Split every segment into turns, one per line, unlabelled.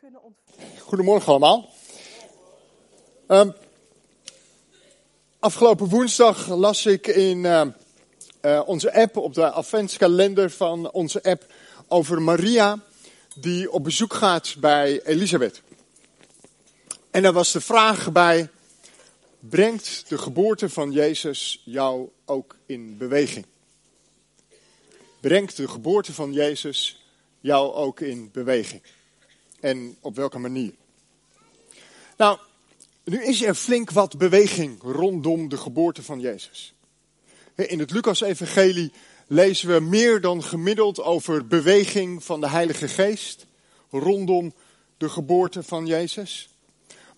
kunnen.
Goedemorgen allemaal. Ehm, afgelopen woensdag las ik in ehm, eh, onze app, op de adventskalender van onze app, over Maria die op bezoek gaat bij Elisabeth. En daar was de vraag bij, brengt de geboorte van Jezus jou ook in beweging? Brengt de geboorte van Jezus jou ook in beweging? En op welke manier? Nou, nu is er flink wat beweging rondom de geboorte van Jezus. In het Lucas-evangelie lezen we meer dan gemiddeld over beweging van de Heilige Geest rondom de geboorte van Jezus.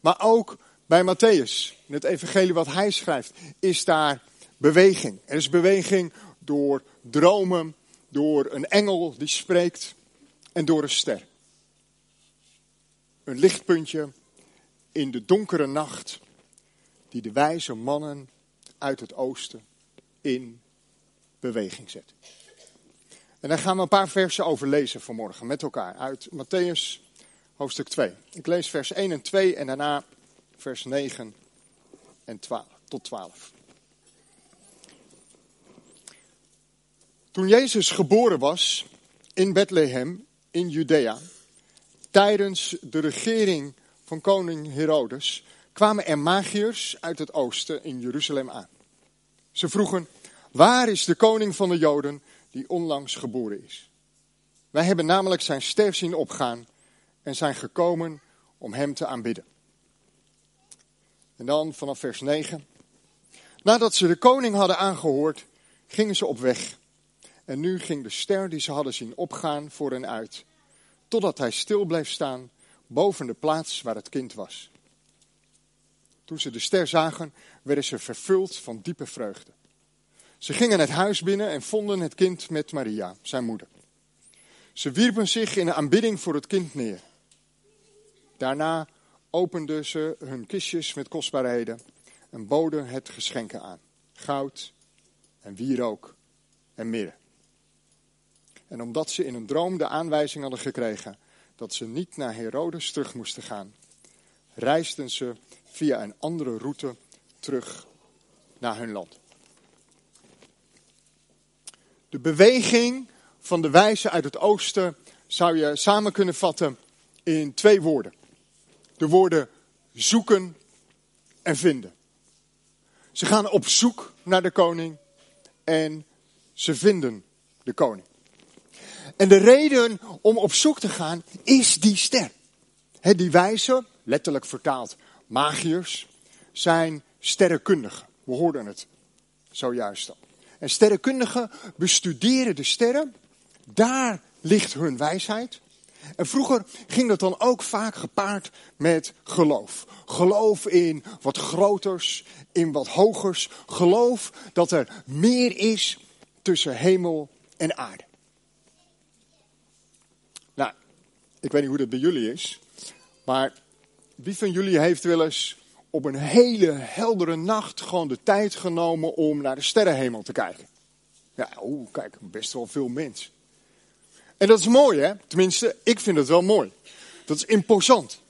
Maar ook bij Matthäus, in het evangelie wat hij schrijft, is daar beweging. Er is beweging door dromen, door een engel die spreekt en door een ster. Een lichtpuntje in de donkere nacht die de wijze mannen uit het oosten in beweging zet. En daar gaan we een paar versen over lezen vanmorgen met elkaar uit Matthäus hoofdstuk 2. Ik lees vers 1 en 2 en daarna vers 9 en 12, tot 12. Toen Jezus geboren was in Bethlehem in Judea, tijdens de regering van koning Herodes, kwamen er magiërs uit het oosten in Jeruzalem aan. Ze vroegen, waar is de koning van de Joden die onlangs geboren is? Wij hebben namelijk zijn ster zien opgaan en zijn gekomen om hem te aanbidden. En dan vanaf vers 9. Nadat ze de koning hadden aangehoord, gingen ze op weg. En nu ging de ster die ze hadden zien opgaan voor hen uit, totdat hij stil bleef staan boven de plaats waar het kind was. Toen ze de ster zagen, werden ze vervuld van diepe vreugde. Ze gingen het huis binnen en vonden het kind met Maria, zijn moeder. Ze wierpen zich in aanbidding voor het kind neer. Daarna openden ze hun kistjes met kostbaarheden en boden het geschenken aan: goud en wierook en mirre. En omdat ze in een droom de aanwijzing hadden gekregen dat ze niet naar Herodes terug moesten gaan, reisden ze via een andere route terug naar hun land. De beweging van de wijzen uit het oosten zou je samen kunnen vatten in twee woorden. De woorden zoeken en vinden. Ze gaan op zoek naar de koning en ze vinden de koning. En de reden om op zoek te gaan is die ster. die wijzen, letterlijk vertaald magiërs, zijn sterrenkundigen. We hoorden het zojuist al. En sterrenkundigen bestuderen de sterren. Daar ligt hun wijsheid. En vroeger ging dat dan ook vaak gepaard met geloof. Geloof in wat groters, in wat hogers. Geloof dat er meer is tussen hemel en aarde. Nou, ik weet niet hoe dat bij jullie is. Maar wie van jullie heeft wel eens op een hele heldere nacht gewoon de tijd genomen om naar de sterrenhemel te kijken? Ja, oeh, kijk, best wel veel mensen. En dat is mooi, hè? Tenminste, ik vind het wel mooi. Dat is imposant.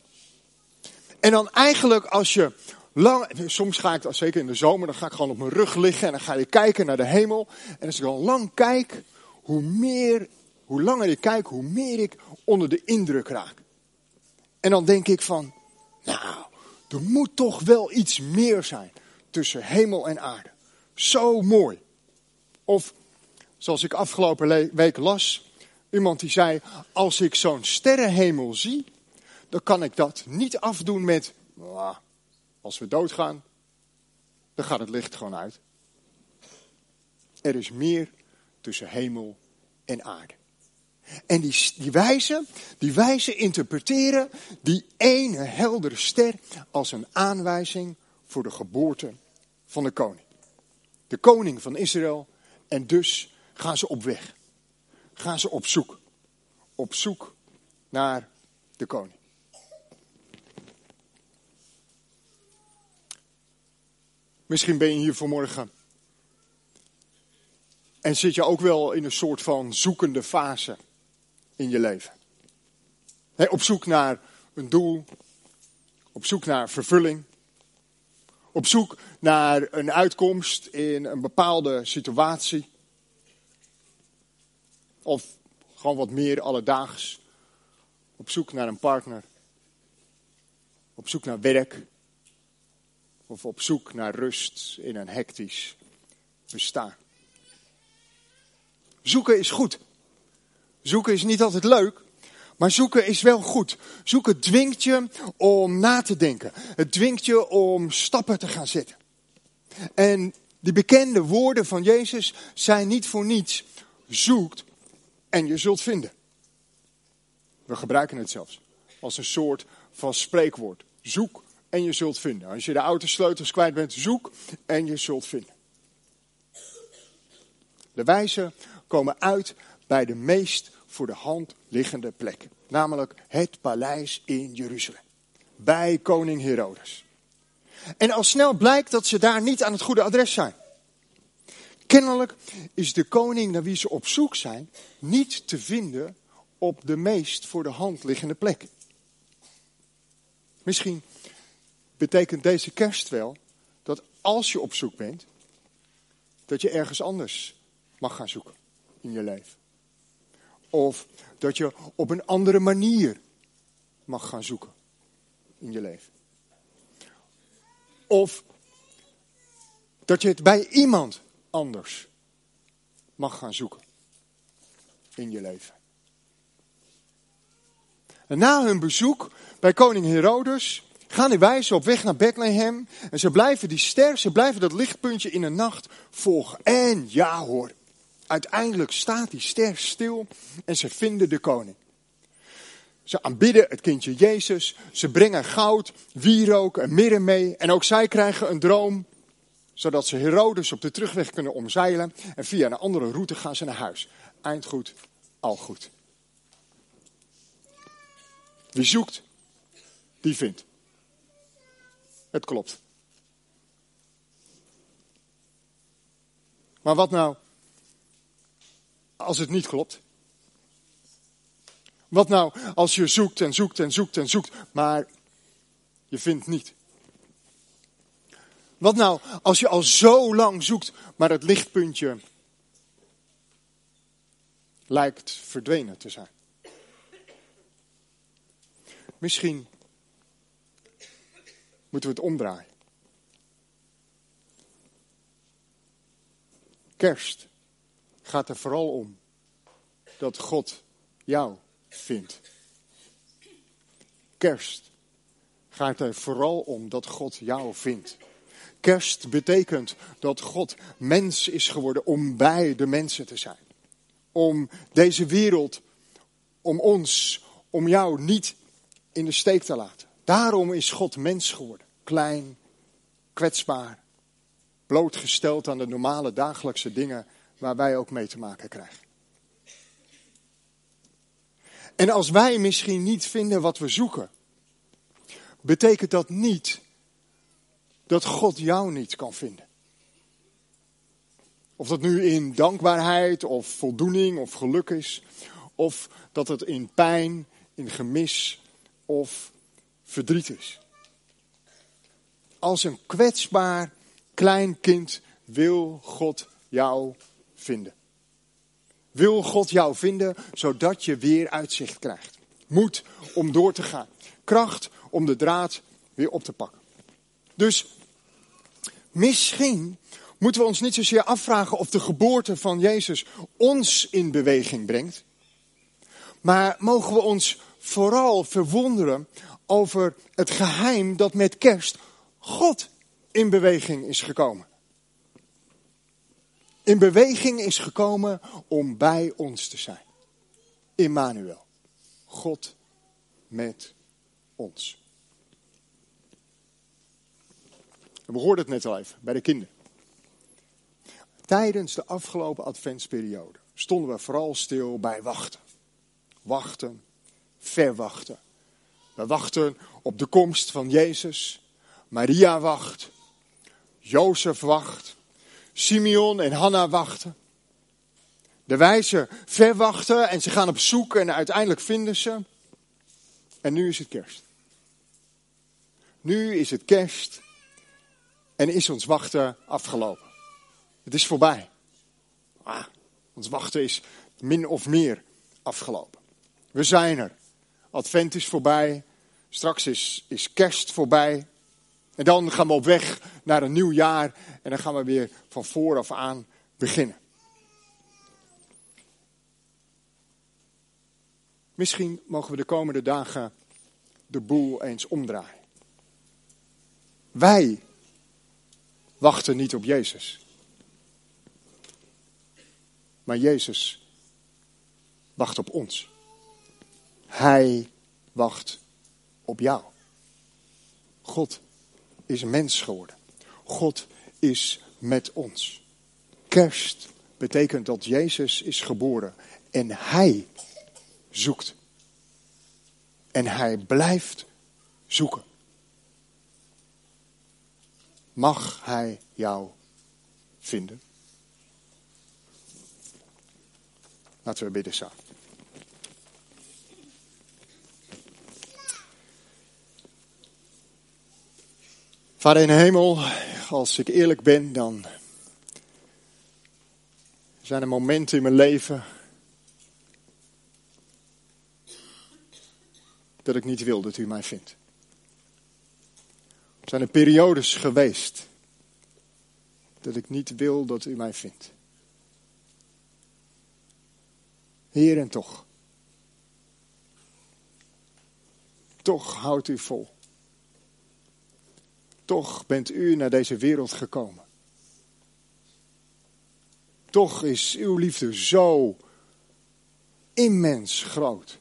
En dan eigenlijk als je lang, soms ga ik, zeker in de zomer, dan ga ik gewoon op mijn rug liggen en dan ga je kijken naar de hemel. En als ik dan lang kijk, hoe meer, hoe langer ik kijk, hoe meer ik onder de indruk raak. En dan denk ik van, nou, er moet toch wel iets meer zijn tussen hemel en aarde. Zo mooi. Of, zoals ik afgelopen week las, Iemand die zei, als ik zo'n sterrenhemel zie, dan kan ik dat niet afdoen met, als we doodgaan, dan gaat het licht gewoon uit. Er is meer tussen hemel en aarde. En die, die wijzen, die wijzen interpreteren die ene heldere ster als een aanwijzing voor de geboorte van de koning. De koning van Israël. En dus gaan ze op weg gaan ze op zoek. Op zoek naar de koning. Misschien ben je hier vanmorgen. En zit je ook wel in een soort van zoekende fase in je leven. op zoek naar een doel, op zoek naar vervulling, op zoek naar een uitkomst in een bepaalde situatie. Of gewoon wat meer alledaags. Op zoek naar een partner. Op zoek naar werk. Of op zoek naar rust in een hectisch bestaan. Zoeken is goed. Zoeken is niet altijd leuk, maar zoeken is wel goed. Zoeken dwingt je om na te denken. Het dwingt je om stappen te gaan zetten. En die bekende woorden van Jezus zijn niet voor niets. Zoekt en je zult vinden. We gebruiken het zelfs als een soort van spreekwoord. Zoek en je zult vinden. Als je de autosleutels kwijt bent, zoek en je zult vinden. De wijzen komen uit bij de meest voor de hand liggende plek. Namelijk het paleis in Jeruzalem. Bij koning Herodes. En al snel blijkt dat ze daar niet aan het goede adres zijn. Kennelijk is de koning naar wie ze op zoek zijn niet te vinden op de meest voor de hand liggende plek. Misschien betekent deze kerst wel dat als je op zoek bent, dat je ergens anders mag gaan zoeken in je leven. Of dat je op een andere manier mag gaan zoeken in je leven. Of dat je het bij iemand anders mag gaan zoeken in je leven. En na hun bezoek bij koning Herodes gaan die wijzen op weg naar Bethlehem. En ze blijven die ster, ze blijven dat lichtpuntje in de nacht volgen. En ja hoor, uiteindelijk staat die ster stil en ze vinden de koning. Ze aanbidden het kindje Jezus. Ze brengen goud, wierook en mirre mee. En ook zij krijgen een droom, zodat ze Herodes op de terugweg kunnen omzeilen. En via een andere route gaan ze naar huis. Eindgoed, al goed. Wie zoekt, die vindt. Het klopt. Maar wat nou als het niet klopt? Wat nou als je zoekt en zoekt en zoekt en zoekt, maar je vindt niet? Wat nou als je al zo lang zoekt, maar het lichtpuntje lijkt verdwenen te zijn? Misschien moeten we het omdraaien. Kerst gaat er vooral om dat God jou vindt. Kerst gaat er vooral om dat God jou vindt. Kerst betekent dat God mens is geworden om bij de mensen te zijn. Om deze wereld, om ons, om jou niet in de steek te laten. Daarom is God mens geworden. Klein, kwetsbaar, blootgesteld aan de normale dagelijkse dingen waar wij ook mee te maken krijgen. En als wij misschien niet vinden wat we zoeken, betekent dat niet dat God jou niet kan vinden. Of dat nu in dankbaarheid of voldoening of geluk is, of dat het in pijn, in gemis of verdriet is. Als een kwetsbaar klein kind wil God jou vinden. Wil God jou vinden, zodat je weer uitzicht krijgt. Moed om door te gaan. Kracht om de draad weer op te pakken. Dus misschien moeten we ons niet zozeer afvragen of de geboorte van Jezus ons in beweging brengt. Maar mogen we ons vooral verwonderen over het geheim dat met kerst God in beweging is gekomen in beweging is gekomen om bij ons te zijn. Immanuel. God met ons. We hoorden het net al even bij de kinderen. Tijdens de afgelopen adventsperiode stonden we vooral stil bij wachten. Wachten, verwachten. We wachten op de komst van Jezus. Maria wacht. Jozef wacht. Simeon en Hanna wachten. De wijzen verwachten en ze gaan op zoek en uiteindelijk vinden ze. En nu is het kerst. Nu is het kerst en is ons wachten afgelopen. Het is voorbij. Ah, ons wachten is min of meer afgelopen. We zijn er. Advent is voorbij. Straks is, is kerst voorbij. En dan gaan we op weg naar een nieuw jaar. En dan gaan we weer van vooraf aan beginnen. Misschien mogen we de komende dagen de boel eens omdraaien. Wij wachten niet op Jezus. Maar Jezus wacht op ons. Hij wacht op jou. God is mens geworden. God is met ons. Kerst betekent dat Jezus is geboren en Hij zoekt. En Hij blijft zoeken. Mag Hij jou vinden? Laten we bidden samen. Vader in de hemel, als ik eerlijk ben, dan zijn er momenten in mijn leven dat ik niet wil dat u mij vindt. Er zijn er periodes geweest dat ik niet wil dat u mij vindt. Heer en toch. Toch houdt u vol. Toch bent u naar deze wereld gekomen. Toch is uw liefde zo immens groot.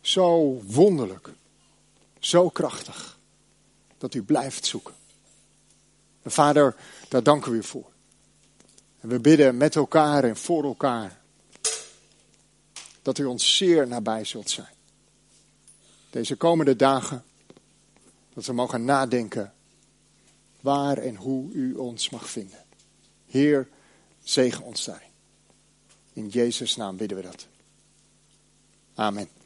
Zo wonderlijk. Zo krachtig. Dat u blijft zoeken. En vader, daar danken we u voor. En we bidden met elkaar en voor elkaar. Dat u ons zeer nabij zult zijn. Deze komende dagen dat we mogen nadenken waar en hoe u ons mag vinden. Heer, zegen ons daarin. In Jezus' naam bidden we dat. Amen.